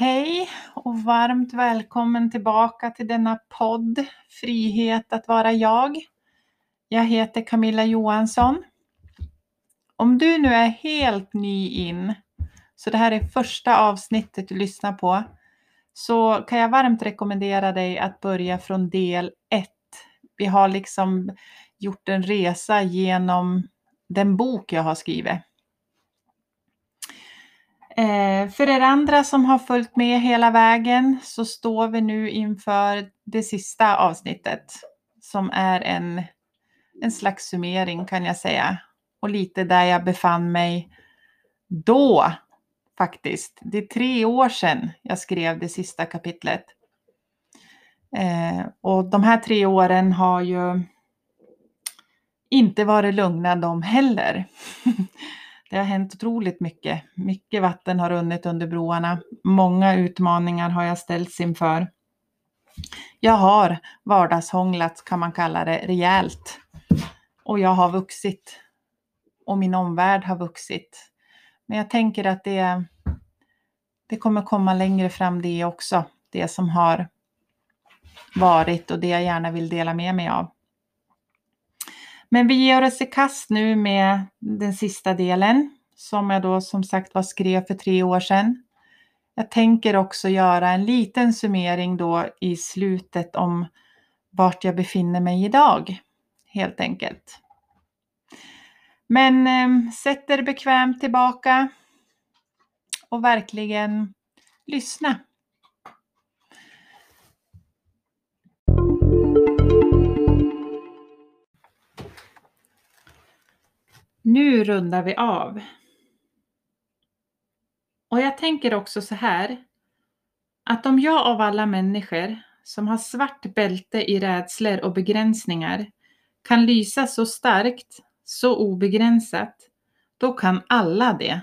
Hej och varmt välkommen tillbaka till denna podd Frihet att vara jag. Jag heter Camilla Johansson. Om du nu är helt ny in, så det här är första avsnittet du lyssnar på, så kan jag varmt rekommendera dig att börja från del 1. Vi har liksom gjort en resa genom den bok jag har skrivit. Eh, för er andra som har följt med hela vägen så står vi nu inför det sista avsnittet som är en, en slags summering kan jag säga. Och lite där jag befann mig då faktiskt. Det är tre år sedan jag skrev det sista kapitlet. Eh, och de här tre åren har ju inte varit lugna de heller. Det har hänt otroligt mycket. Mycket vatten har runnit under broarna. Många utmaningar har jag ställts inför. Jag har vardagshånglat kan man kalla det rejält. Och jag har vuxit. Och min omvärld har vuxit. Men jag tänker att det, det kommer komma längre fram det också. Det som har varit och det jag gärna vill dela med mig av. Men vi ger oss i kast nu med den sista delen som jag då som sagt var skrev för tre år sedan. Jag tänker också göra en liten summering då i slutet om vart jag befinner mig idag. Helt enkelt. Men eh, sätt er bekvämt tillbaka och verkligen lyssna. Nu rundar vi av. Och jag tänker också så här. Att om jag av alla människor som har svart bälte i rädslor och begränsningar kan lysa så starkt, så obegränsat, då kan alla det.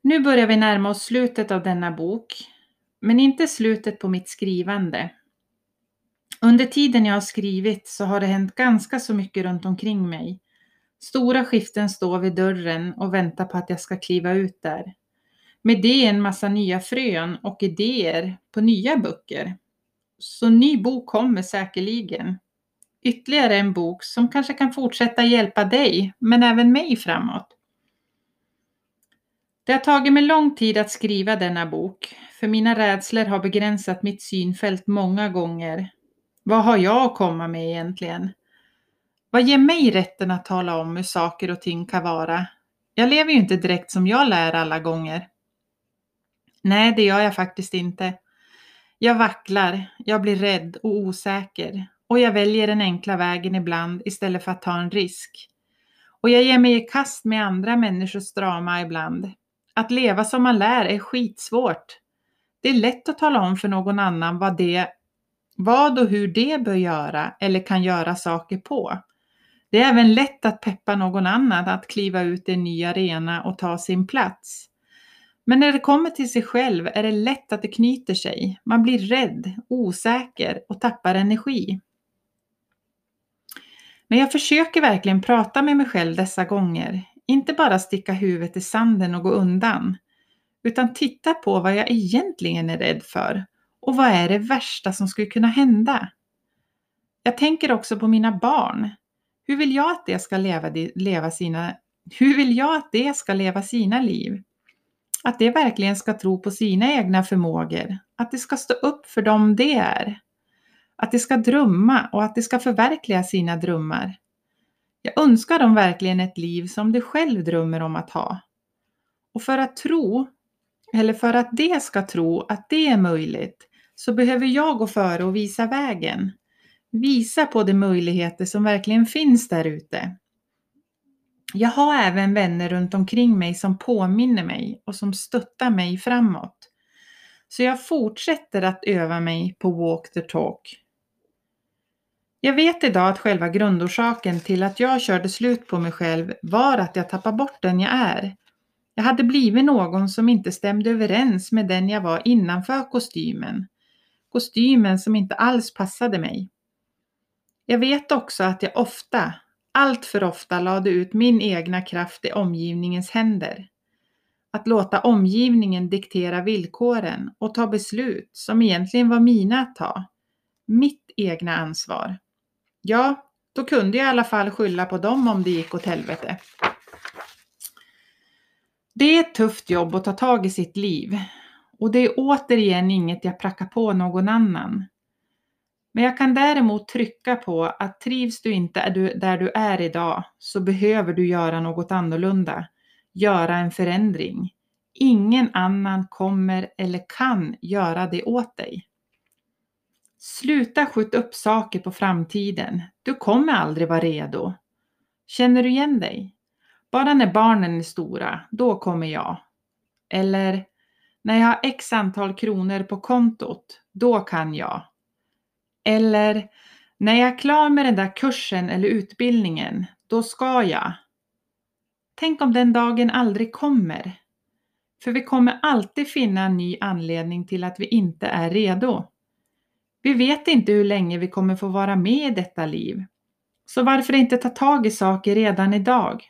Nu börjar vi närma oss slutet av denna bok, men inte slutet på mitt skrivande. Under tiden jag har skrivit så har det hänt ganska så mycket runt omkring mig. Stora skiften står vid dörren och väntar på att jag ska kliva ut där. Med det en massa nya frön och idéer på nya böcker. Så ny bok kommer säkerligen. Ytterligare en bok som kanske kan fortsätta hjälpa dig, men även mig framåt. Det har tagit mig lång tid att skriva denna bok, för mina rädslor har begränsat mitt synfält många gånger vad har jag att komma med egentligen? Vad ger mig rätten att tala om hur saker och ting kan vara? Jag lever ju inte direkt som jag lär alla gånger. Nej, det gör jag faktiskt inte. Jag vacklar, jag blir rädd och osäker och jag väljer den enkla vägen ibland istället för att ta en risk. Och jag ger mig i kast med andra människors drama ibland. Att leva som man lär är skitsvårt. Det är lätt att tala om för någon annan vad det vad och hur det bör göra eller kan göra saker på. Det är även lätt att peppa någon annan att kliva ut i en ny arena och ta sin plats. Men när det kommer till sig själv är det lätt att det knyter sig. Man blir rädd, osäker och tappar energi. Men jag försöker verkligen prata med mig själv dessa gånger. Inte bara sticka huvudet i sanden och gå undan. Utan titta på vad jag egentligen är rädd för och vad är det värsta som skulle kunna hända? Jag tänker också på mina barn. Hur vill jag att de ska leva, leva sina hur vill jag att de ska leva sina liv? Att de verkligen ska tro på sina egna förmågor, att de ska stå upp för dem de är. Att de ska drömma och att de ska förverkliga sina drömmar. Jag önskar dem verkligen ett liv som de själv drömmer om att ha. Och för att tro, eller för att de ska tro att det är möjligt, så behöver jag gå före och visa vägen. Visa på de möjligheter som verkligen finns där ute. Jag har även vänner runt omkring mig som påminner mig och som stöttar mig framåt. Så jag fortsätter att öva mig på walk the talk. Jag vet idag att själva grundorsaken till att jag körde slut på mig själv var att jag tappade bort den jag är. Jag hade blivit någon som inte stämde överens med den jag var innanför kostymen kostymen som inte alls passade mig. Jag vet också att jag ofta, allt för ofta lade ut min egna kraft i omgivningens händer. att låta omgivningen diktera villkoren och ta beslut som egentligen var mina att ta. Mitt egna ansvar. Ja, då kunde jag i alla fall skylla på dem om det gick åt helvete. Det är ett tufft jobb att ta tag i sitt liv och det är återigen inget jag prackar på någon annan. Men jag kan däremot trycka på att trivs du inte där du är idag så behöver du göra något annorlunda, göra en förändring. Ingen annan kommer eller kan göra det åt dig. Sluta skjuta upp saker på framtiden. Du kommer aldrig vara redo. Känner du igen dig? Bara när barnen är stora, då kommer jag. Eller när jag har x antal kronor på kontot, då kan jag. Eller när jag är klar med den där kursen eller utbildningen, då ska jag. Tänk om den dagen aldrig kommer. För vi kommer alltid finna en ny anledning till att vi inte är redo. Vi vet inte hur länge vi kommer få vara med i detta liv. Så varför inte ta tag i saker redan idag?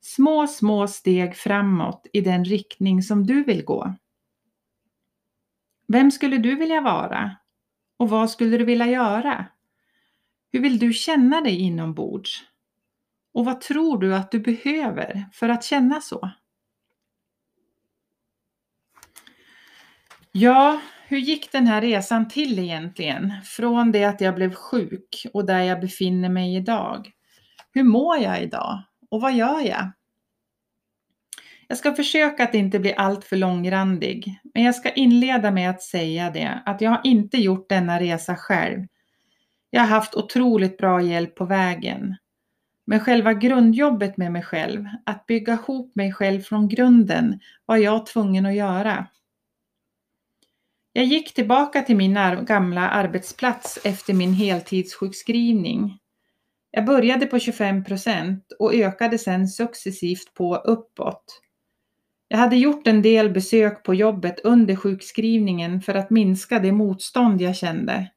Små, små steg framåt i den riktning som du vill gå. Vem skulle du vilja vara? Och vad skulle du vilja göra? Hur vill du känna dig inombords? Och vad tror du att du behöver för att känna så? Ja, hur gick den här resan till egentligen? Från det att jag blev sjuk och där jag befinner mig idag. Hur mår jag idag? Och vad gör jag? Jag ska försöka att inte bli alltför långrandig, men jag ska inleda med att säga det att jag har inte gjort denna resa själv. Jag har haft otroligt bra hjälp på vägen. Men själva grundjobbet med mig själv, att bygga ihop mig själv från grunden, var jag tvungen att göra. Jag gick tillbaka till min gamla arbetsplats efter min heltidssjukskrivning. Jag började på 25 procent och ökade sedan successivt på uppåt. Jag hade gjort en del besök på jobbet under sjukskrivningen för att minska det motstånd jag kände.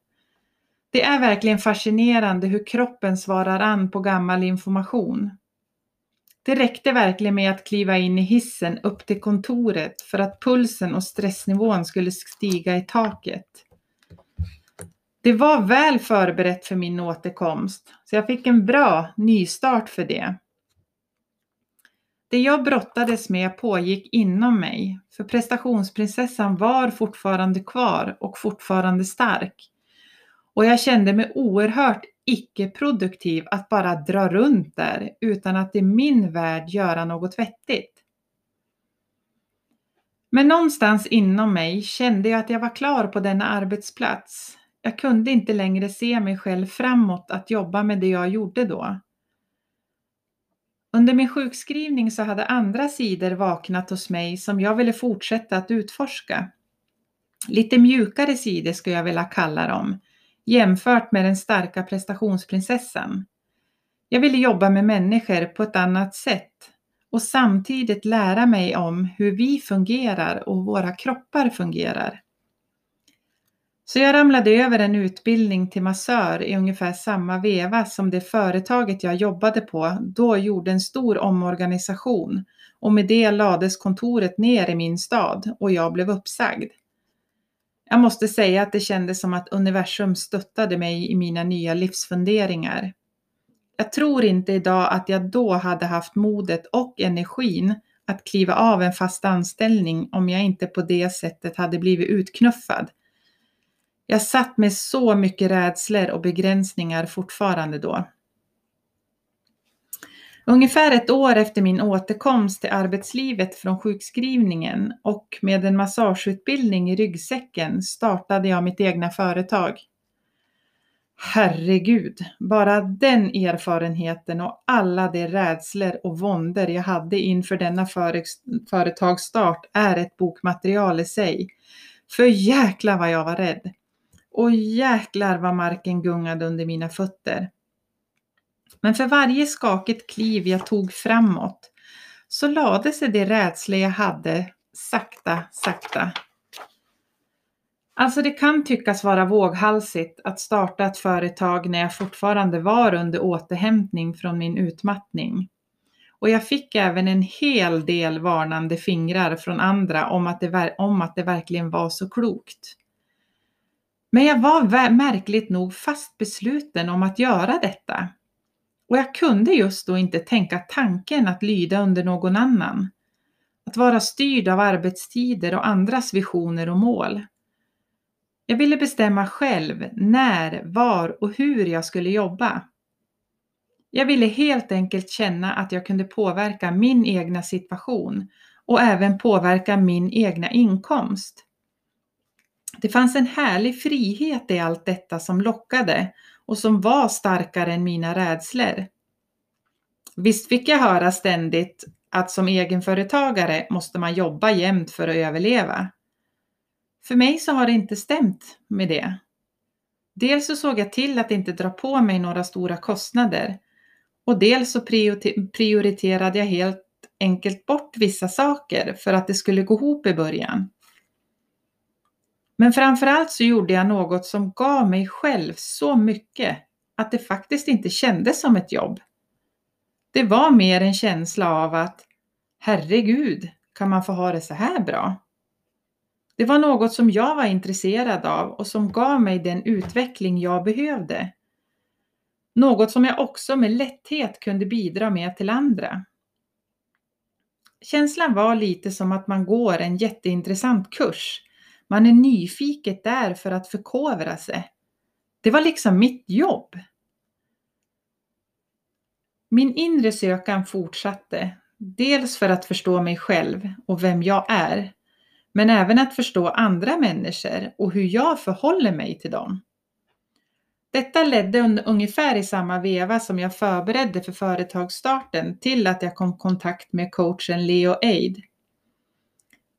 Det är verkligen fascinerande hur kroppen svarar an på gammal information. Det räckte verkligen med att kliva in i hissen upp till kontoret för att pulsen och stressnivån skulle stiga i taket. Det var väl förberett för min återkomst, så jag fick en bra nystart för det. Det jag brottades med pågick inom mig, för prestationsprinsessan var fortfarande kvar och fortfarande stark. Och jag kände mig oerhört icke-produktiv att bara dra runt där utan att i min värld göra något vettigt. Men någonstans inom mig kände jag att jag var klar på denna arbetsplats. Jag kunde inte längre se mig själv framåt att jobba med det jag gjorde då. Under min sjukskrivning så hade andra sidor vaknat hos mig som jag ville fortsätta att utforska. Lite mjukare sidor skulle jag vilja kalla dem, jämfört med den starka prestationsprinsessan. Jag ville jobba med människor på ett annat sätt och samtidigt lära mig om hur vi fungerar och våra kroppar fungerar. Så jag ramlade över en utbildning till massör i ungefär samma veva som det företaget jag jobbade på då gjorde en stor omorganisation och med det lades kontoret ner i min stad och jag blev uppsagd. Jag måste säga att det kändes som att universum stöttade mig i mina nya livsfunderingar. Jag tror inte idag att jag då hade haft modet och energin att kliva av en fast anställning om jag inte på det sättet hade blivit utknuffad jag satt med så mycket rädslor och begränsningar fortfarande då. Ungefär ett år efter min återkomst till arbetslivet från sjukskrivningen och med en massageutbildning i ryggsäcken startade jag mitt egna företag. Herregud, bara den erfarenheten och alla de rädslor och våndor jag hade inför denna företagsstart är ett bokmaterial i sig. För jäkla vad jag var rädd. Och jäklar vad marken gungade under mina fötter. Men för varje skakigt kliv jag tog framåt så lade sig det rädsla jag hade sakta, sakta. Alltså det kan tyckas vara våghalsigt att starta ett företag när jag fortfarande var under återhämtning från min utmattning. Och jag fick även en hel del varnande fingrar från andra om att det, om att det verkligen var så klokt. Men jag var märkligt nog fast besluten om att göra detta. Och jag kunde just då inte tänka tanken att lyda under någon annan. Att vara styrd av arbetstider och andras visioner och mål. Jag ville bestämma själv när, var och hur jag skulle jobba. Jag ville helt enkelt känna att jag kunde påverka min egna situation och även påverka min egna inkomst. Det fanns en härlig frihet i allt detta som lockade och som var starkare än mina rädslor. Visst fick jag höra ständigt att som egenföretagare måste man jobba jämt för att överleva. För mig så har det inte stämt med det. Dels så såg jag till att inte dra på mig några stora kostnader och dels så prioriterade jag helt enkelt bort vissa saker för att det skulle gå ihop i början. Men framförallt så gjorde jag något som gav mig själv så mycket att det faktiskt inte kändes som ett jobb. Det var mer en känsla av att herregud, kan man få ha det så här bra? Det var något som jag var intresserad av och som gav mig den utveckling jag behövde. Något som jag också med lätthet kunde bidra med till andra. Känslan var lite som att man går en jätteintressant kurs. Man är nyfiket där för att förkovra sig. Det var liksom mitt jobb. Min inre sökan fortsatte, dels för att förstå mig själv och vem jag är, men även att förstå andra människor och hur jag förhåller mig till dem. Detta ledde ungefär i samma veva som jag förberedde för företagsstarten till att jag kom i kontakt med coachen Leo Aid.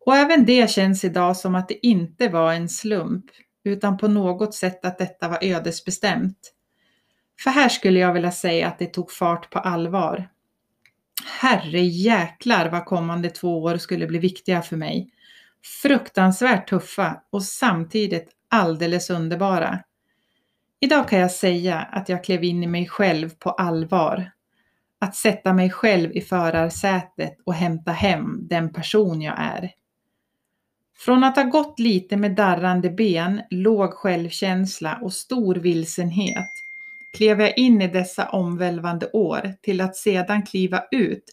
Och även det känns idag som att det inte var en slump, utan på något sätt att detta var ödesbestämt. För här skulle jag vilja säga att det tog fart på allvar. Herre jäklar vad kommande två år skulle bli viktiga för mig. Fruktansvärt tuffa och samtidigt alldeles underbara. Idag kan jag säga att jag klev in i mig själv på allvar. Att sätta mig själv i förarsätet och hämta hem den person jag är. Från att ha gått lite med darrande ben, låg självkänsla och stor vilsenhet klev jag in i dessa omvälvande år till att sedan kliva ut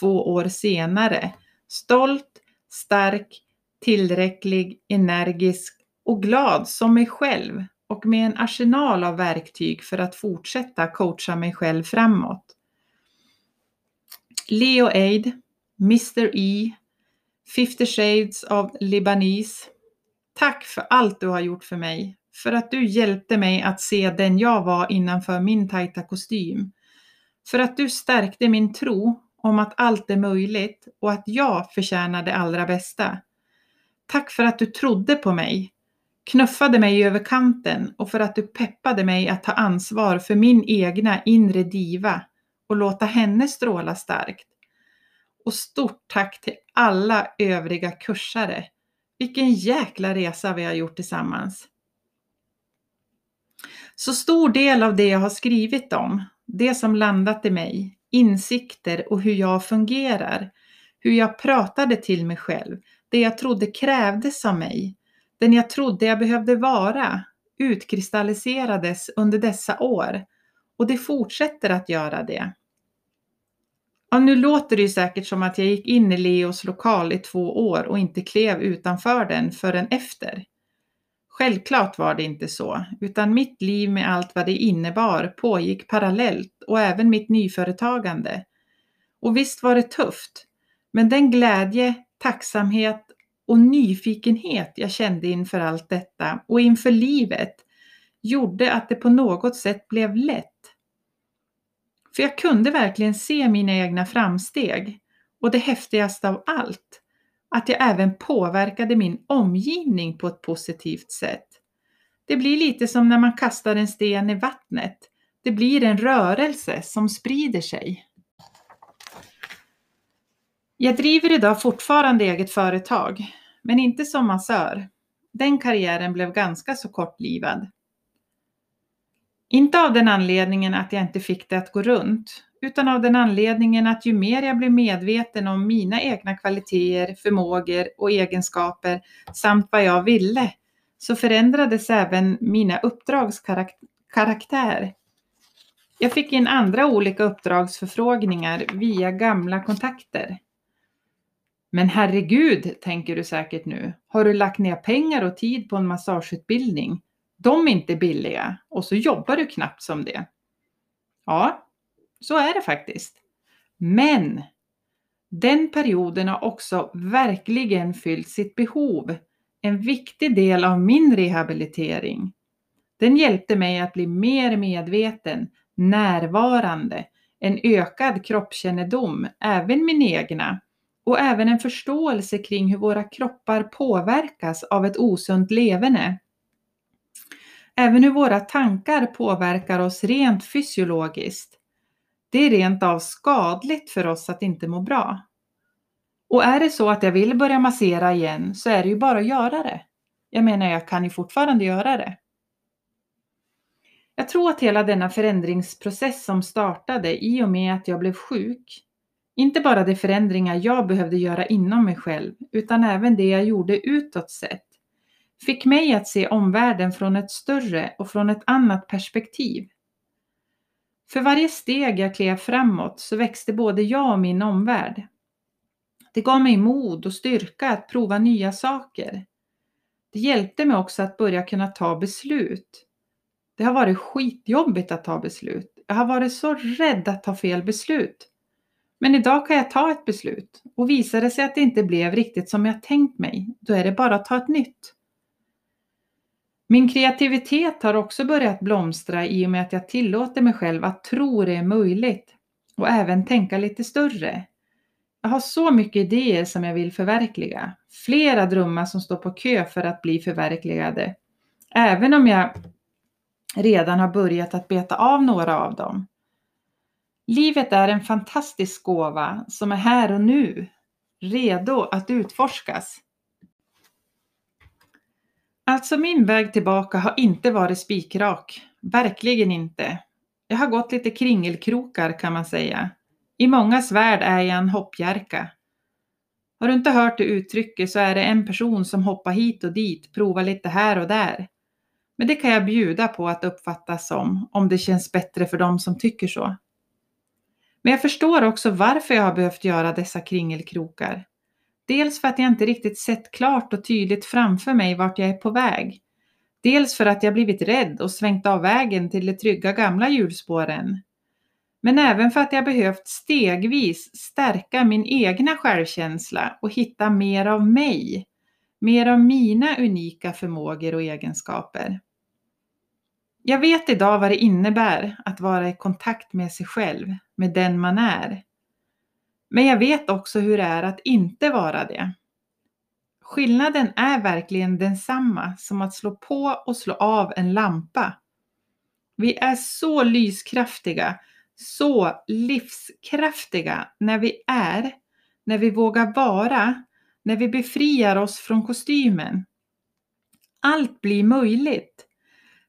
två år senare, stolt, stark, tillräcklig, energisk och glad som mig själv och med en arsenal av verktyg för att fortsätta coacha mig själv framåt. Leo Aid, Mr E, 50 Shades of Libanese. Tack för allt du har gjort för mig, för att du hjälpte mig att se den jag var innanför min tajta kostym. För att du stärkte min tro om att allt är möjligt och att jag förtjänar det allra bästa. Tack för att du trodde på mig, knuffade mig över kanten och för att du peppade mig att ta ansvar för min egna inre diva och låta henne stråla starkt. Och stort tack till alla övriga kursare. Vilken jäkla resa vi har gjort tillsammans. Så stor del av det jag har skrivit om, det som landat i mig, insikter och hur jag fungerar, hur jag pratade till mig själv, det jag trodde krävdes av mig, den jag trodde jag behövde vara, utkristalliserades under dessa år och det fortsätter att göra det. Ja, nu låter det ju säkert som att jag gick in i Leos lokal i två år och inte klev utanför den förrän efter. Självklart var det inte så, utan mitt liv med allt vad det innebar pågick parallellt och även mitt nyföretagande. Och visst var det tufft, men den glädje, tacksamhet och nyfikenhet jag kände inför allt detta och inför livet gjorde att det på något sätt blev lätt. För jag kunde verkligen se mina egna framsteg och det häftigaste av allt, att jag även påverkade min omgivning på ett positivt sätt. Det blir lite som när man kastar en sten i vattnet. Det blir en rörelse som sprider sig. Jag driver idag fortfarande eget företag, men inte som massör. Den karriären blev ganska så kortlivad. Inte av den anledningen att jag inte fick det att gå runt, utan av den anledningen att ju mer jag blev medveten om mina egna kvaliteter, förmågor och egenskaper samt vad jag ville, så förändrades även mina uppdrags karaktär. Jag fick in andra olika uppdragsförfrågningar via gamla kontakter. Men herregud, tänker du säkert nu, har du lagt ner pengar och tid på en massageutbildning? De är inte billiga och så jobbar du knappt som det. Ja, så är det faktiskt. Men den perioden har också verkligen fyllt sitt behov. En viktig del av min rehabilitering. Den hjälpte mig att bli mer medveten, närvarande, en ökad kroppskännedom, även min egna, och även en förståelse kring hur våra kroppar påverkas av ett osunt leverne. Även hur våra tankar påverkar oss rent fysiologiskt. Det är rent av skadligt för oss att inte må bra. Och är det så att jag vill börja massera igen så är det ju bara att göra det. Jag menar, jag kan ju fortfarande göra det. Jag tror att hela denna förändringsprocess som startade i och med att jag blev sjuk, inte bara de förändringar jag behövde göra inom mig själv, utan även det jag gjorde utåt sett, fick mig att se omvärlden från ett större och från ett annat perspektiv. För varje steg jag klev framåt så växte både jag och min omvärld. Det gav mig mod och styrka att prova nya saker. Det hjälpte mig också att börja kunna ta beslut. Det har varit skitjobbigt att ta beslut. Jag har varit så rädd att ta fel beslut. Men idag kan jag ta ett beslut och visar det sig att det inte blev riktigt som jag tänkt mig, då är det bara att ta ett nytt. Min kreativitet har också börjat blomstra i och med att jag tillåter mig själv att tro det är möjligt och även tänka lite större. Jag har så mycket idéer som jag vill förverkliga. Flera drömmar som står på kö för att bli förverkligade. Även om jag redan har börjat att beta av några av dem. Livet är en fantastisk gåva som är här och nu, redo att utforskas. Alltså min väg tillbaka har inte varit spikrak. Verkligen inte. Jag har gått lite kringelkrokar kan man säga. I mångas värld är jag en hoppjerka. Har du inte hört det uttrycket så är det en person som hoppar hit och dit, provar lite här och där. Men det kan jag bjuda på att uppfattas som, om det känns bättre för dem som tycker så. Men jag förstår också varför jag har behövt göra dessa kringelkrokar. Dels för att jag inte riktigt sett klart och tydligt framför mig vart jag är på väg. Dels för att jag blivit rädd och svängt av vägen till de trygga gamla hjulspåren. Men även för att jag behövt stegvis stärka min egna självkänsla och hitta mer av mig. Mer av mina unika förmågor och egenskaper. Jag vet idag vad det innebär att vara i kontakt med sig själv, med den man är. Men jag vet också hur det är att inte vara det. Skillnaden är verkligen densamma som att slå på och slå av en lampa. Vi är så lyskraftiga, så livskraftiga när vi är, när vi vågar vara, när vi befriar oss från kostymen. Allt blir möjligt.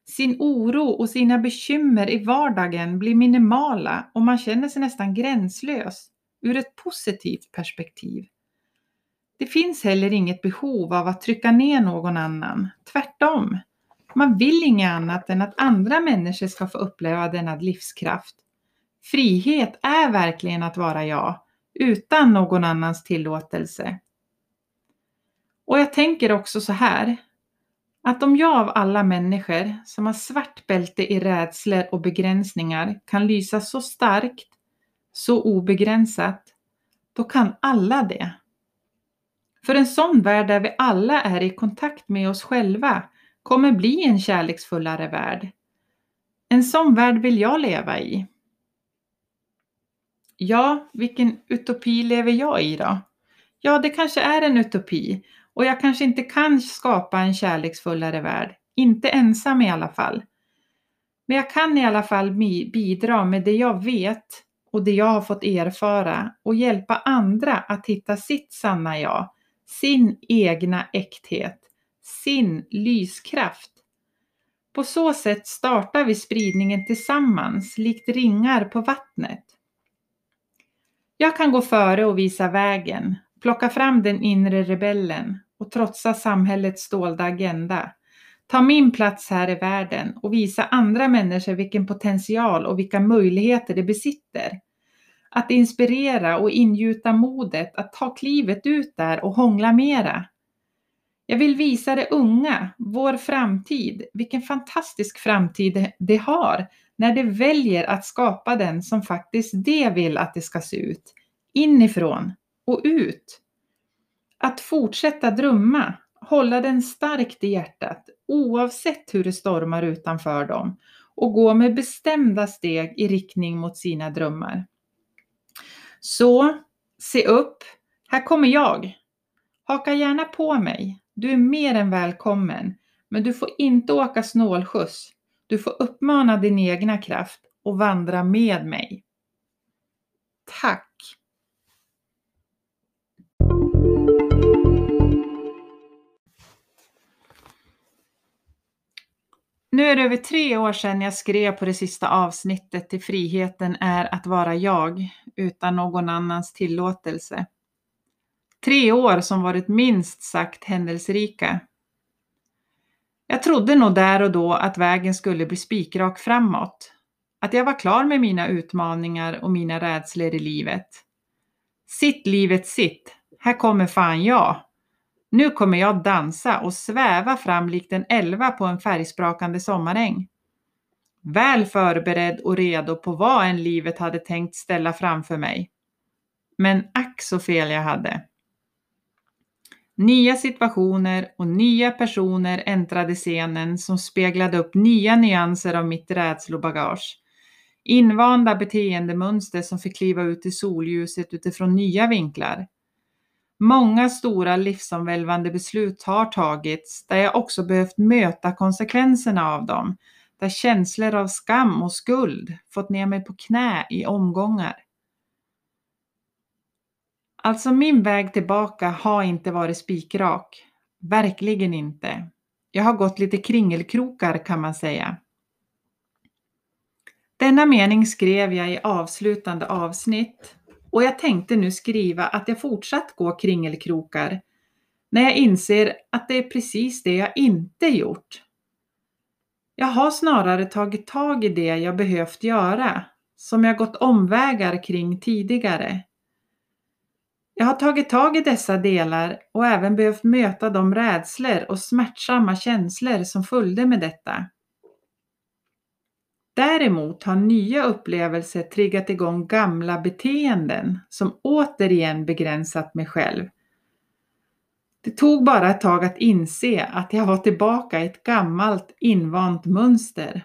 Sin oro och sina bekymmer i vardagen blir minimala och man känner sig nästan gränslös ur ett positivt perspektiv. Det finns heller inget behov av att trycka ner någon annan. Tvärtom. Man vill inget annat än att andra människor ska få uppleva denna livskraft. Frihet är verkligen att vara jag, utan någon annans tillåtelse. Och jag tänker också så här, att om jag av alla människor som har svart bälte i rädslor och begränsningar kan lysa så starkt, så obegränsat, då kan alla det. För en sån värld där vi alla är i kontakt med oss själva kommer bli en kärleksfullare värld. En sån värld vill jag leva i. Ja, vilken utopi lever jag i då? Ja, det kanske är en utopi och jag kanske inte kan skapa en kärleksfullare värld. Inte ensam i alla fall. Men jag kan i alla fall bidra med det jag vet och det jag har fått erfara och hjälpa andra att hitta sitt sanna jag, sin egna äkthet, sin lyskraft. På så sätt startar vi spridningen tillsammans, likt ringar på vattnet. Jag kan gå före och visa vägen, plocka fram den inre rebellen och trotsa samhällets dolda agenda. Ta min plats här i världen och visa andra människor vilken potential och vilka möjligheter de besitter. Att inspirera och ingjuta modet att ta klivet ut där och hångla mera. Jag vill visa de unga, vår framtid, vilken fantastisk framtid de har när de väljer att skapa den som faktiskt de vill att det ska se ut. Inifrån och ut. Att fortsätta drömma, hålla den starkt i hjärtat oavsett hur det stormar utanför dem och gå med bestämda steg i riktning mot sina drömmar. Så, se upp, här kommer jag. Haka gärna på mig. Du är mer än välkommen, men du får inte åka snålskjuts. Du får uppmana din egna kraft och vandra med mig. Tack! Nu är det över tre år sedan jag skrev på det sista avsnittet till Friheten är att vara jag utan någon annans tillåtelse. Tre år som varit minst sagt händelserika. Jag trodde nog där och då att vägen skulle bli spikrak framåt. Att jag var klar med mina utmaningar och mina rädslor i livet. Sitt livet sitt. Här kommer fan jag. Nu kommer jag dansa och sväva fram likt en elva på en färgsprakande sommaräng. Väl förberedd och redo på vad en livet hade tänkt ställa framför mig. Men ack så fel jag hade. Nya situationer och nya personer äntrade scenen som speglade upp nya nyanser av mitt rädslobagage. Invanda beteendemönster som fick kliva ut i solljuset utifrån nya vinklar. Många stora livsomvälvande beslut har tagits där jag också behövt möta konsekvenserna av dem. Där känslor av skam och skuld fått ner mig på knä i omgångar. Alltså min väg tillbaka har inte varit spikrak. Verkligen inte. Jag har gått lite kringelkrokar kan man säga. Denna mening skrev jag i avslutande avsnitt och jag tänkte nu skriva att jag fortsatt gå kringelkrokar när jag inser att det är precis det jag inte gjort. Jag har snarare tagit tag i det jag behövt göra, som jag gått omvägar kring tidigare. Jag har tagit tag i dessa delar och även behövt möta de rädslor och smärtsamma känslor som följde med detta. Däremot har nya upplevelser triggat igång gamla beteenden som återigen begränsat mig själv. Det tog bara ett tag att inse att jag var tillbaka i ett gammalt invant mönster.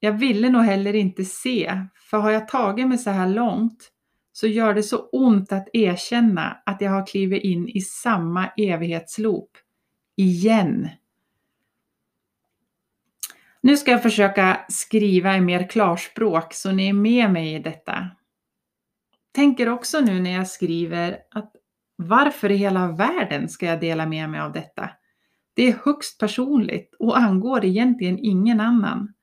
Jag ville nog heller inte se, för har jag tagit mig så här långt så gör det så ont att erkänna att jag har klivit in i samma evighetsloop. Igen. Nu ska jag försöka skriva i mer klarspråk så ni är med mig i detta. Tänker också nu när jag skriver att varför i hela världen ska jag dela med mig av detta? Det är högst personligt och angår egentligen ingen annan.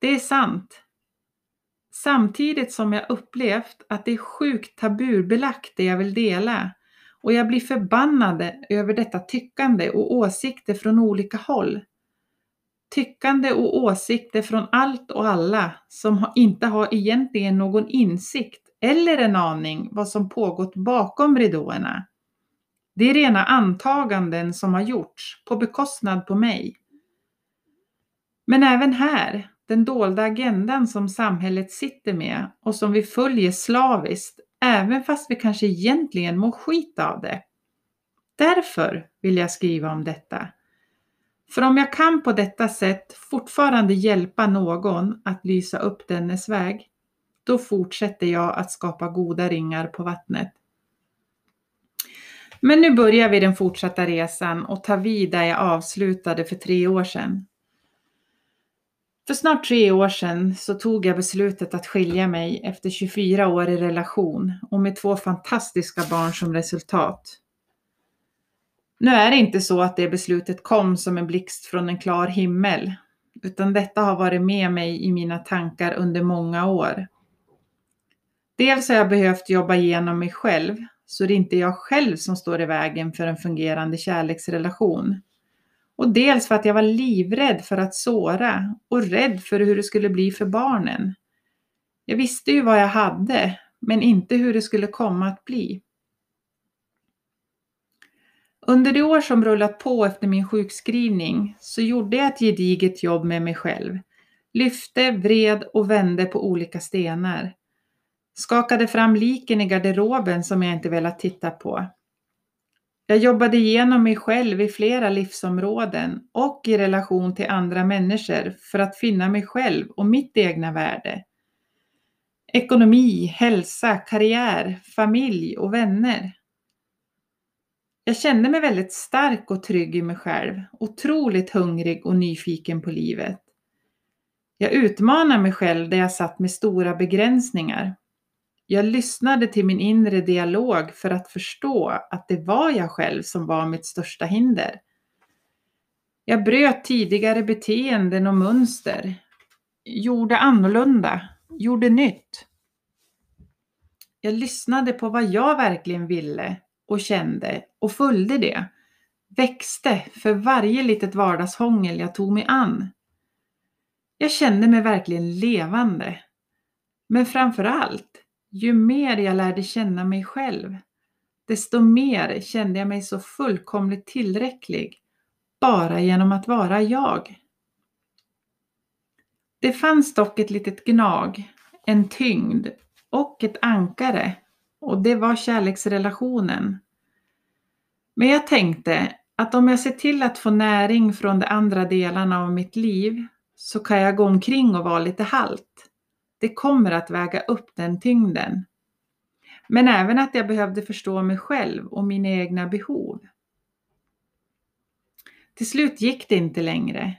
Det är sant. Samtidigt som jag upplevt att det är sjukt tabubelagt det jag vill dela och jag blir förbannad över detta tyckande och åsikter från olika håll. Tyckande och åsikter från allt och alla som inte har egentligen någon insikt eller en aning vad som pågått bakom ridåerna. Det är rena antaganden som har gjorts på bekostnad på mig. Men även här den dolda agendan som samhället sitter med och som vi följer slaviskt, även fast vi kanske egentligen mår skit av det. Därför vill jag skriva om detta. För om jag kan på detta sätt fortfarande hjälpa någon att lysa upp dennes väg, då fortsätter jag att skapa goda ringar på vattnet. Men nu börjar vi den fortsatta resan och tar vid där jag avslutade för tre år sedan. För snart tre år sedan så tog jag beslutet att skilja mig efter 24 år i relation och med två fantastiska barn som resultat. Nu är det inte så att det beslutet kom som en blixt från en klar himmel, utan detta har varit med mig i mina tankar under många år. Dels har jag behövt jobba igenom mig själv, så det är inte jag själv som står i vägen för en fungerande kärleksrelation. Och dels för att jag var livrädd för att såra och rädd för hur det skulle bli för barnen. Jag visste ju vad jag hade, men inte hur det skulle komma att bli. Under de år som rullat på efter min sjukskrivning så gjorde jag ett gediget jobb med mig själv. Lyfte, vred och vände på olika stenar. Skakade fram liken i garderoben som jag inte velat titta på. Jag jobbade igenom mig själv i flera livsområden och i relation till andra människor för att finna mig själv och mitt egna värde. Ekonomi, hälsa, karriär, familj och vänner. Jag kände mig väldigt stark och trygg i mig själv, otroligt hungrig och nyfiken på livet. Jag utmanade mig själv där jag satt med stora begränsningar. Jag lyssnade till min inre dialog för att förstå att det var jag själv som var mitt största hinder. Jag bröt tidigare beteenden och mönster, gjorde annorlunda, gjorde nytt. Jag lyssnade på vad jag verkligen ville och kände och följde det. Växte för varje litet vardagshångel jag tog mig an. Jag kände mig verkligen levande. Men framför allt, ju mer jag lärde känna mig själv, desto mer kände jag mig så fullkomligt tillräcklig bara genom att vara jag. Det fanns dock ett litet gnag, en tyngd och ett ankare och det var kärleksrelationen. Men jag tänkte att om jag ser till att få näring från de andra delarna av mitt liv så kan jag gå omkring och vara lite halt. Det kommer att väga upp den tyngden. Men även att jag behövde förstå mig själv och mina egna behov. Till slut gick det inte längre.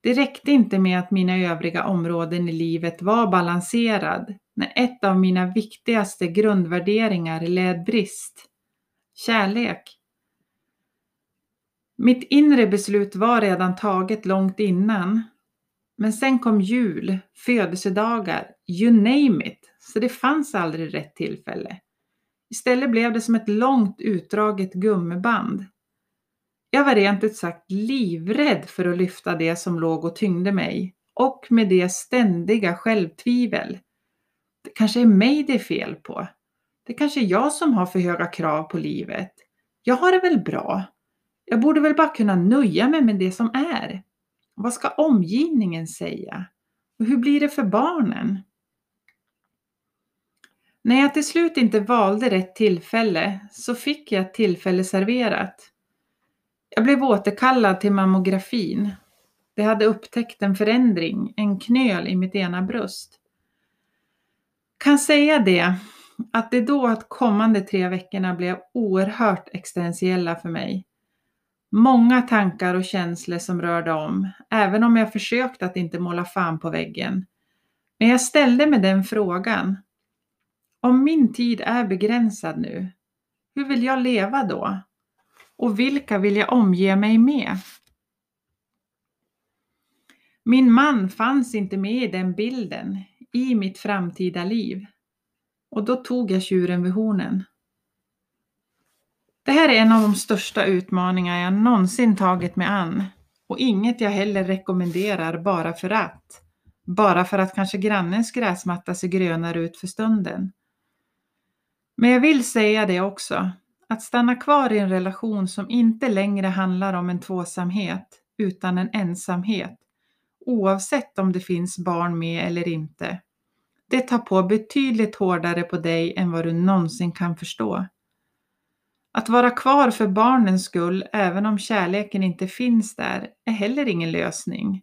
Det räckte inte med att mina övriga områden i livet var balanserad när ett av mina viktigaste grundvärderingar led brist. Kärlek. Mitt inre beslut var redan taget långt innan. Men sen kom jul, födelsedagar, you name it, så det fanns aldrig rätt tillfälle. Istället blev det som ett långt utdraget gummiband. Jag var rent ut sagt livrädd för att lyfta det som låg och tyngde mig och med det ständiga självtvivel. Det kanske är mig det är fel på. Det kanske är jag som har för höga krav på livet. Jag har det väl bra. Jag borde väl bara kunna nöja mig med det som är. Vad ska omgivningen säga? Och hur blir det för barnen? När jag till slut inte valde rätt tillfälle så fick jag ett tillfälle serverat. Jag blev återkallad till mammografin. De hade upptäckt en förändring, en knöl i mitt ena bröst. Kan säga det, att det då att kommande tre veckorna blev oerhört existentiella för mig. Många tankar och känslor som rörde om, även om jag försökt att inte måla fan på väggen. Men jag ställde mig den frågan. Om min tid är begränsad nu, hur vill jag leva då? Och vilka vill jag omge mig med? Min man fanns inte med i den bilden, i mitt framtida liv. Och då tog jag tjuren vid hornen. Det här är en av de största utmaningar jag någonsin tagit mig an och inget jag heller rekommenderar bara för att. Bara för att kanske grannens gräsmatta ser grönare ut för stunden. Men jag vill säga det också, att stanna kvar i en relation som inte längre handlar om en tvåsamhet utan en ensamhet, oavsett om det finns barn med eller inte. Det tar på betydligt hårdare på dig än vad du någonsin kan förstå. Att vara kvar för barnens skull, även om kärleken inte finns där, är heller ingen lösning.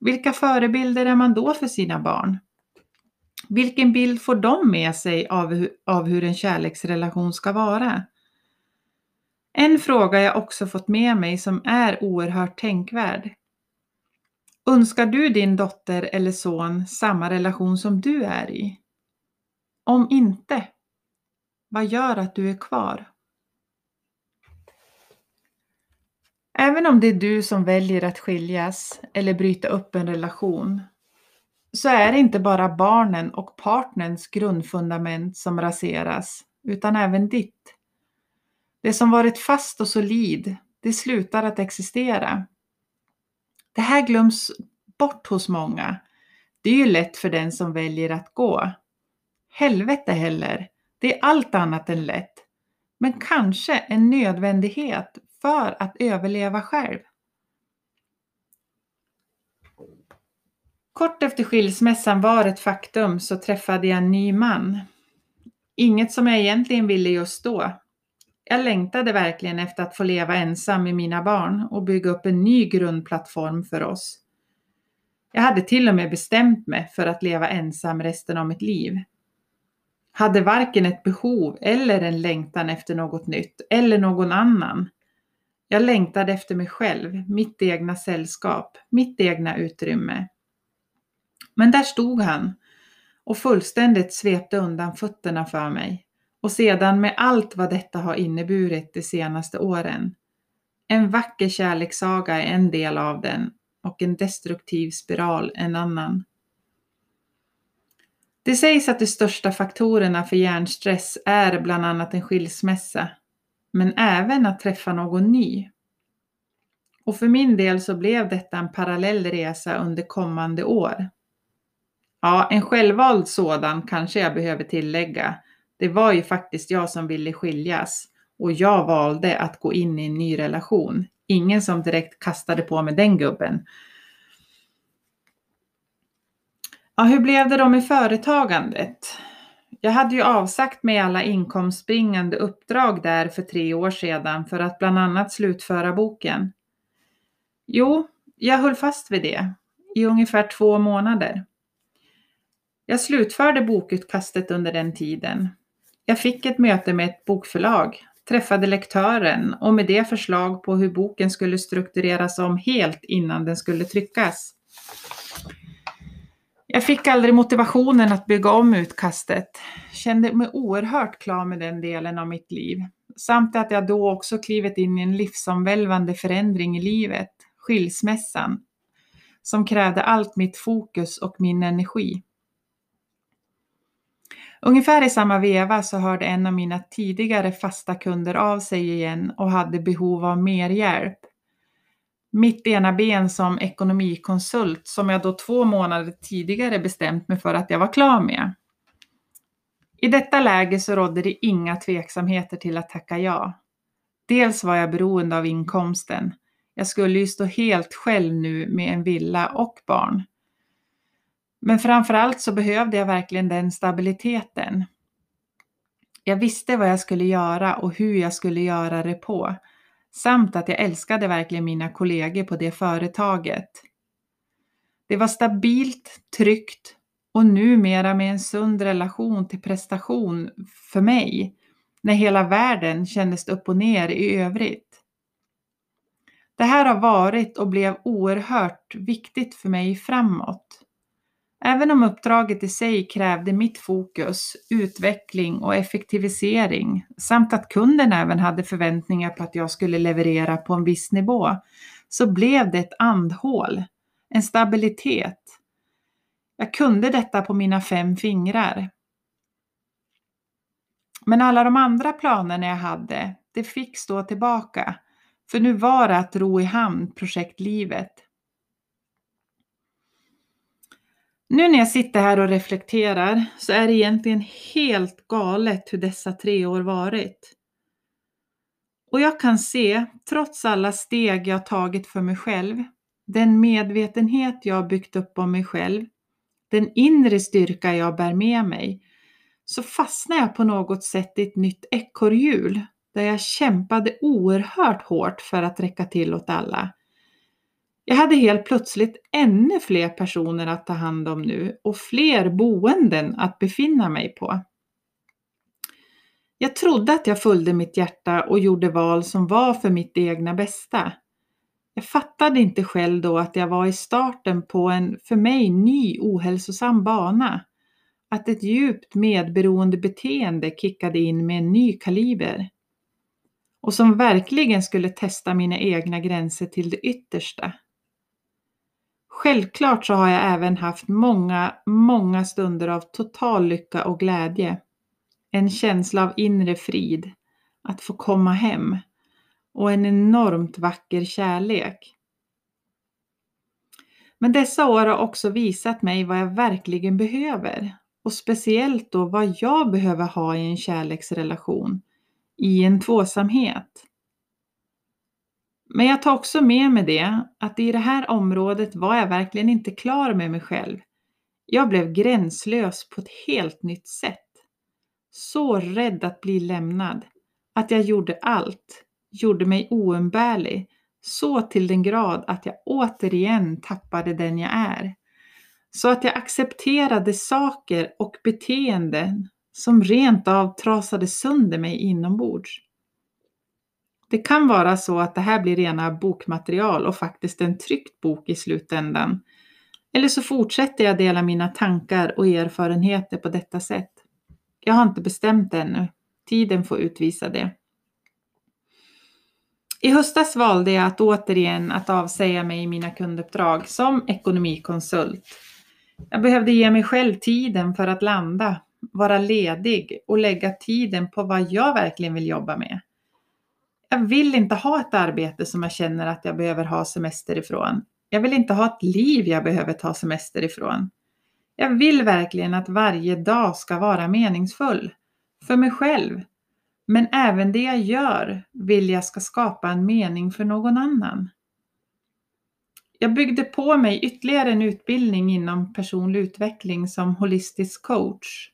Vilka förebilder är man då för sina barn? Vilken bild får de med sig av hur, av hur en kärleksrelation ska vara? En fråga jag också fått med mig som är oerhört tänkvärd. Önskar du din dotter eller son samma relation som du är i? Om inte, vad gör att du är kvar? Även om det är du som väljer att skiljas eller bryta upp en relation så är det inte bara barnen och partnerns grundfundament som raseras, utan även ditt. Det som varit fast och solid, det slutar att existera. Det här glöms bort hos många. Det är ju lätt för den som väljer att gå. Helvete heller, det är allt annat än lätt. Men kanske en nödvändighet för att överleva själv. Kort efter skilsmässan var ett faktum så träffade jag en ny man. Inget som jag egentligen ville just då. Jag längtade verkligen efter att få leva ensam med mina barn och bygga upp en ny grundplattform för oss. Jag hade till och med bestämt mig för att leva ensam resten av mitt liv. Hade varken ett behov eller en längtan efter något nytt eller någon annan. Jag längtade efter mig själv, mitt egna sällskap, mitt egna utrymme. Men där stod han och fullständigt svepte undan fötterna för mig. Och sedan med allt vad detta har inneburit de senaste åren. En vacker kärlekssaga är en del av den och en destruktiv spiral en annan. Det sägs att de största faktorerna för hjärnstress är bland annat en skilsmässa, men även att träffa någon ny. Och för min del så blev detta en parallell resa under kommande år. Ja, en självvald sådan kanske jag behöver tillägga. Det var ju faktiskt jag som ville skiljas och jag valde att gå in i en ny relation. Ingen som direkt kastade på mig den gubben. Ja, hur blev det då med företagandet? Jag hade ju avsagt mig alla inkomstbringande uppdrag där för tre år sedan för att bland annat slutföra boken. Jo, jag höll fast vid det i ungefär två månader. Jag slutförde bokutkastet under den tiden. Jag fick ett möte med ett bokförlag, träffade lektören och med det förslag på hur boken skulle struktureras om helt innan den skulle tryckas. Jag fick aldrig motivationen att bygga om utkastet. Kände mig oerhört klar med den delen av mitt liv. Samt att jag då också klivit in i en livsomvälvande förändring i livet, skilsmässan, som krävde allt mitt fokus och min energi. Ungefär i samma veva så hörde en av mina tidigare fasta kunder av sig igen och hade behov av mer hjälp. Mitt ena ben som ekonomikonsult som jag då två månader tidigare bestämt mig för att jag var klar med. I detta läge så rådde det inga tveksamheter till att tacka ja. Dels var jag beroende av inkomsten. Jag skulle ju stå helt själv nu med en villa och barn. Men framförallt så behövde jag verkligen den stabiliteten. Jag visste vad jag skulle göra och hur jag skulle göra det på. Samt att jag älskade verkligen mina kollegor på det företaget. Det var stabilt, tryggt och numera med en sund relation till prestation för mig, när hela världen kändes upp och ner i övrigt. Det här har varit och blev oerhört viktigt för mig framåt. Även om uppdraget i sig krävde mitt fokus, utveckling och effektivisering samt att kunden även hade förväntningar på att jag skulle leverera på en viss nivå, så blev det ett andhål, en stabilitet. Jag kunde detta på mina fem fingrar. Men alla de andra planerna jag hade, det fick stå tillbaka. För nu var det att ro i hamn projektlivet. Nu när jag sitter här och reflekterar så är det egentligen helt galet hur dessa tre år varit. Och jag kan se, trots alla steg jag tagit för mig själv, den medvetenhet jag byggt upp om mig själv, den inre styrka jag bär med mig, så fastnade jag på något sätt i ett nytt ekorrhjul där jag kämpade oerhört hårt för att räcka till åt alla. Jag hade helt plötsligt ännu fler personer att ta hand om nu och fler boenden att befinna mig på. Jag trodde att jag följde mitt hjärta och gjorde val som var för mitt egna bästa. Jag fattade inte själv då att jag var i starten på en för mig ny ohälsosam bana. Att ett djupt medberoende beteende kickade in med en ny kaliber. Och som verkligen skulle testa mina egna gränser till det yttersta. Självklart så har jag även haft många, många stunder av total lycka och glädje. En känsla av inre frid, att få komma hem och en enormt vacker kärlek. Men dessa år har också visat mig vad jag verkligen behöver och speciellt då vad jag behöver ha i en kärleksrelation, i en tvåsamhet. Men jag tar också med mig det att i det här området var jag verkligen inte klar med mig själv. Jag blev gränslös på ett helt nytt sätt. Så rädd att bli lämnad att jag gjorde allt, gjorde mig oumbärlig, så till den grad att jag återigen tappade den jag är. Så att jag accepterade saker och beteenden som rent av trasade sönder mig inombords. Det kan vara så att det här blir rena bokmaterial och faktiskt en tryckt bok i slutändan. Eller så fortsätter jag dela mina tankar och erfarenheter på detta sätt. Jag har inte bestämt det ännu. Tiden får utvisa det. I höstas valde jag att återigen att avsäga mig mina kunduppdrag som ekonomikonsult. Jag behövde ge mig själv tiden för att landa, vara ledig och lägga tiden på vad jag verkligen vill jobba med. Jag vill inte ha ett arbete som jag känner att jag behöver ha semester ifrån. Jag vill inte ha ett liv jag behöver ta semester ifrån. Jag vill verkligen att varje dag ska vara meningsfull. För mig själv. Men även det jag gör vill jag ska skapa en mening för någon annan. Jag byggde på mig ytterligare en utbildning inom personlig utveckling som holistisk coach.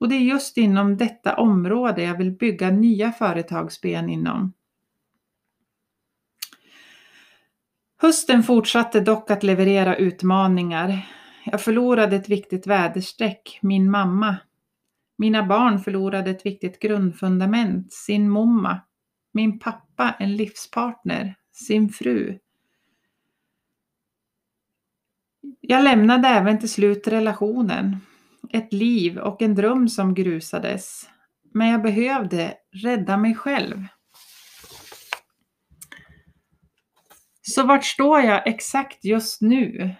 Och det är just inom detta område jag vill bygga nya företagsben inom. Hösten fortsatte dock att leverera utmaningar. Jag förlorade ett viktigt väderstreck, min mamma. Mina barn förlorade ett viktigt grundfundament, sin momma. Min pappa, en livspartner, sin fru. Jag lämnade även till slut relationen, ett liv och en dröm som grusades. Men jag behövde rädda mig själv. Så vart står jag exakt just nu?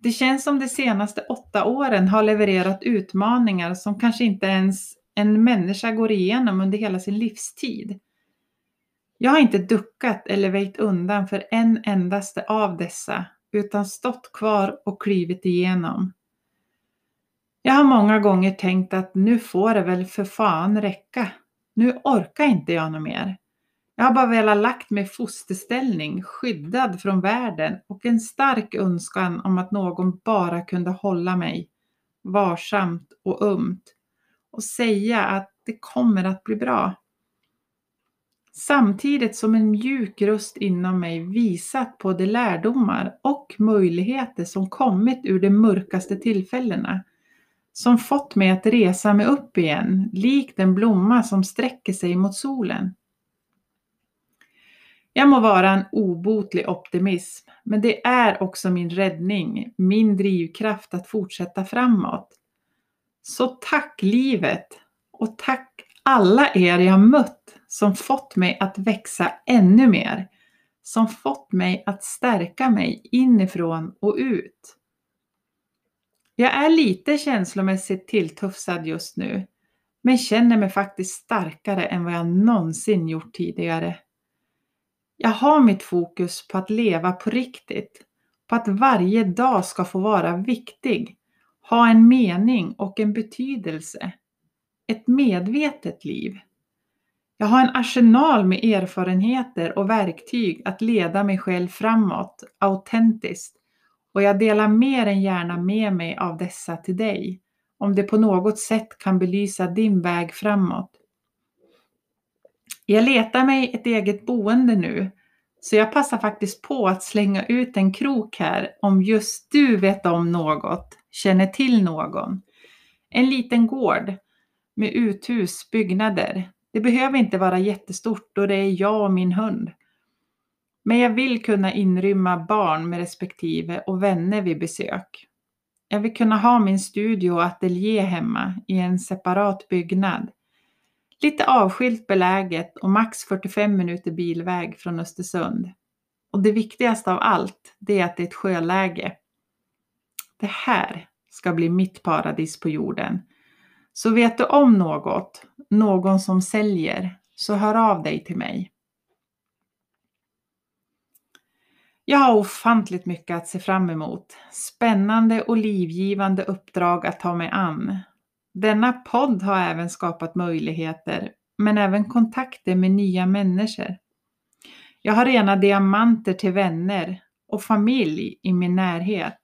Det känns som de senaste åtta åren har levererat utmaningar som kanske inte ens en människa går igenom under hela sin livstid. Jag har inte duckat eller väjt undan för en endaste av dessa, utan stått kvar och klivit igenom. Jag har många gånger tänkt att nu får det väl för fan räcka. Nu orkar inte jag något mer. Jag har bara velat lagt mig i fosterställning, skyddad från världen och en stark önskan om att någon bara kunde hålla mig varsamt och ömt och säga att det kommer att bli bra. Samtidigt som en mjuk röst inom mig visat på de lärdomar och möjligheter som kommit ur de mörkaste tillfällena. Som fått mig att resa mig upp igen, likt en blomma som sträcker sig mot solen. Jag må vara en obotlig optimism, men det är också min räddning, min drivkraft att fortsätta framåt. Så tack livet och tack alla er jag mött som fått mig att växa ännu mer, som fått mig att stärka mig inifrån och ut. Jag är lite känslomässigt tilltufsad just nu, men känner mig faktiskt starkare än vad jag någonsin gjort tidigare. Jag har mitt fokus på att leva på riktigt, på att varje dag ska få vara viktig, ha en mening och en betydelse. Ett medvetet liv. Jag har en arsenal med erfarenheter och verktyg att leda mig själv framåt, autentiskt. Och jag delar mer än gärna med mig av dessa till dig, om det på något sätt kan belysa din väg framåt. Jag letar mig ett eget boende nu, så jag passar faktiskt på att slänga ut en krok här om just du vet om något, känner till någon. En liten gård med uthus, byggnader. Det behöver inte vara jättestort och det är jag och min hund. Men jag vill kunna inrymma barn med respektive och vänner vid besök. Jag vill kunna ha min studio och ateljé hemma i en separat byggnad. Lite avskilt beläget och max 45 minuter bilväg från Östersund. Och det viktigaste av allt, det är att det är ett sjöläge. det här ska bli mitt paradis på jorden. Så vet du om något, någon som säljer, så hör av dig till mig. Jag har ofantligt mycket att se fram emot. Spännande och livgivande uppdrag att ta mig an. Denna podd har även skapat möjligheter, men även kontakter med nya människor. Jag har rena diamanter till vänner och familj i min närhet.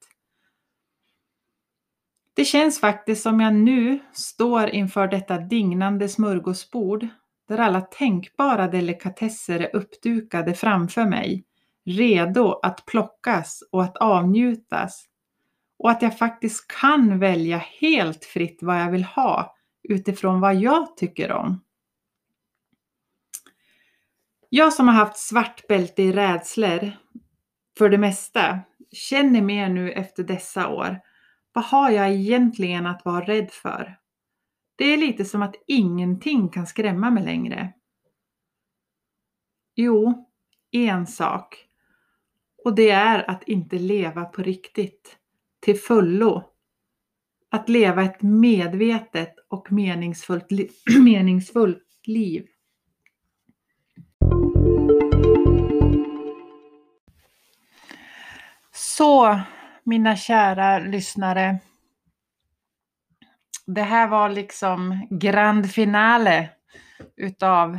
Det känns faktiskt som jag nu står inför detta dignande smörgåsbord där alla tänkbara delikatesser är uppdukade framför mig, redo att plockas och att avnjutas. Och att jag faktiskt kan välja helt fritt vad jag vill ha utifrån vad jag tycker om. Jag som har haft svart bälte i rädslor för det mesta känner mer nu efter dessa år. Vad har jag egentligen att vara rädd för? Det är lite som att ingenting kan skrämma mig längre. Jo, en sak. Och det är att inte leva på riktigt. Till fullo. Att leva ett medvetet och meningsfullt, li meningsfullt liv. Så, mina kära lyssnare. Det här var liksom grand finale utav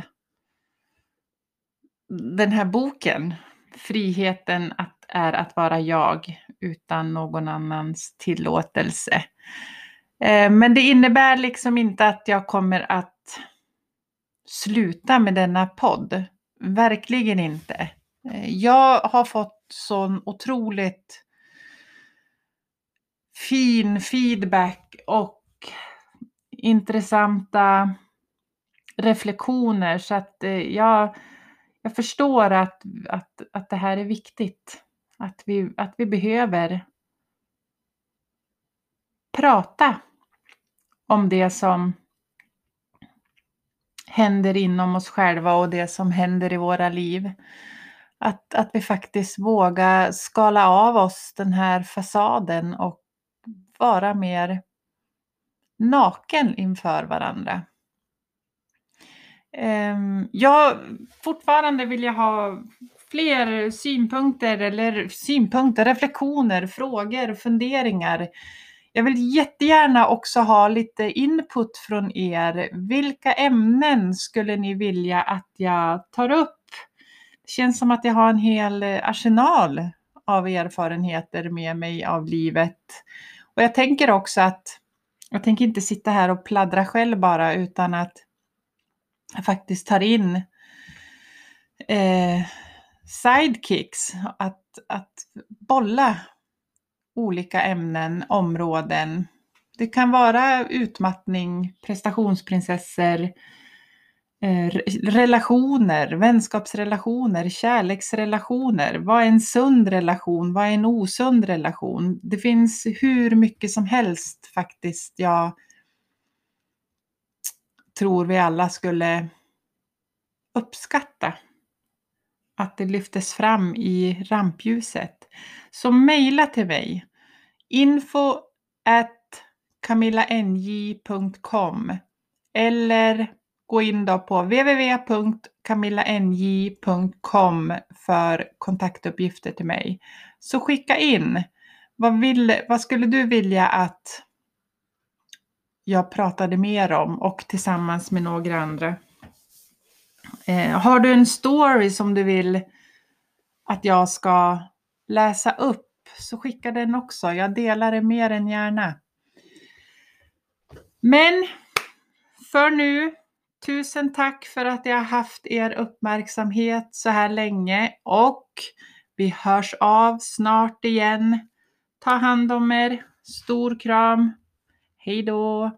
den här boken. Friheten att, är att vara jag utan någon annans tillåtelse. Eh, men det innebär liksom inte att jag kommer att sluta med denna podd. Verkligen inte. Eh, jag har fått sån otroligt fin feedback och intressanta reflektioner så att eh, jag, jag förstår att, att, att det här är viktigt. Att vi, att vi behöver prata om det som händer inom oss själva och det som händer i våra liv. Att, att vi faktiskt vågar skala av oss den här fasaden och vara mer naken inför varandra. Ehm, jag fortfarande vill jag ha fler synpunkter eller synpunkter, reflektioner, frågor, funderingar. Jag vill jättegärna också ha lite input från er. Vilka ämnen skulle ni vilja att jag tar upp? Det känns som att jag har en hel arsenal av erfarenheter med mig av livet. Och jag tänker också att jag tänker inte sitta här och pladdra själv bara utan att jag faktiskt tar in eh, sidekicks. Att, att bolla olika ämnen, områden. Det kan vara utmattning, prestationsprinsessor, eh, relationer, vänskapsrelationer, kärleksrelationer. Vad är en sund relation? Vad är en osund relation? Det finns hur mycket som helst faktiskt jag tror vi alla skulle uppskatta att det lyftes fram i rampljuset. Så mejla till mig info at camillanj.com eller gå in då på www.camillanj.com för kontaktuppgifter till mig. Så skicka in. Vad, vill, vad skulle du vilja att jag pratade mer om och tillsammans med några andra? Eh, har du en story som du vill att jag ska läsa upp så skicka den också. Jag delar det mer än gärna. Men för nu, tusen tack för att jag har haft er uppmärksamhet så här länge och vi hörs av snart igen. Ta hand om er. Stor kram. Hej då!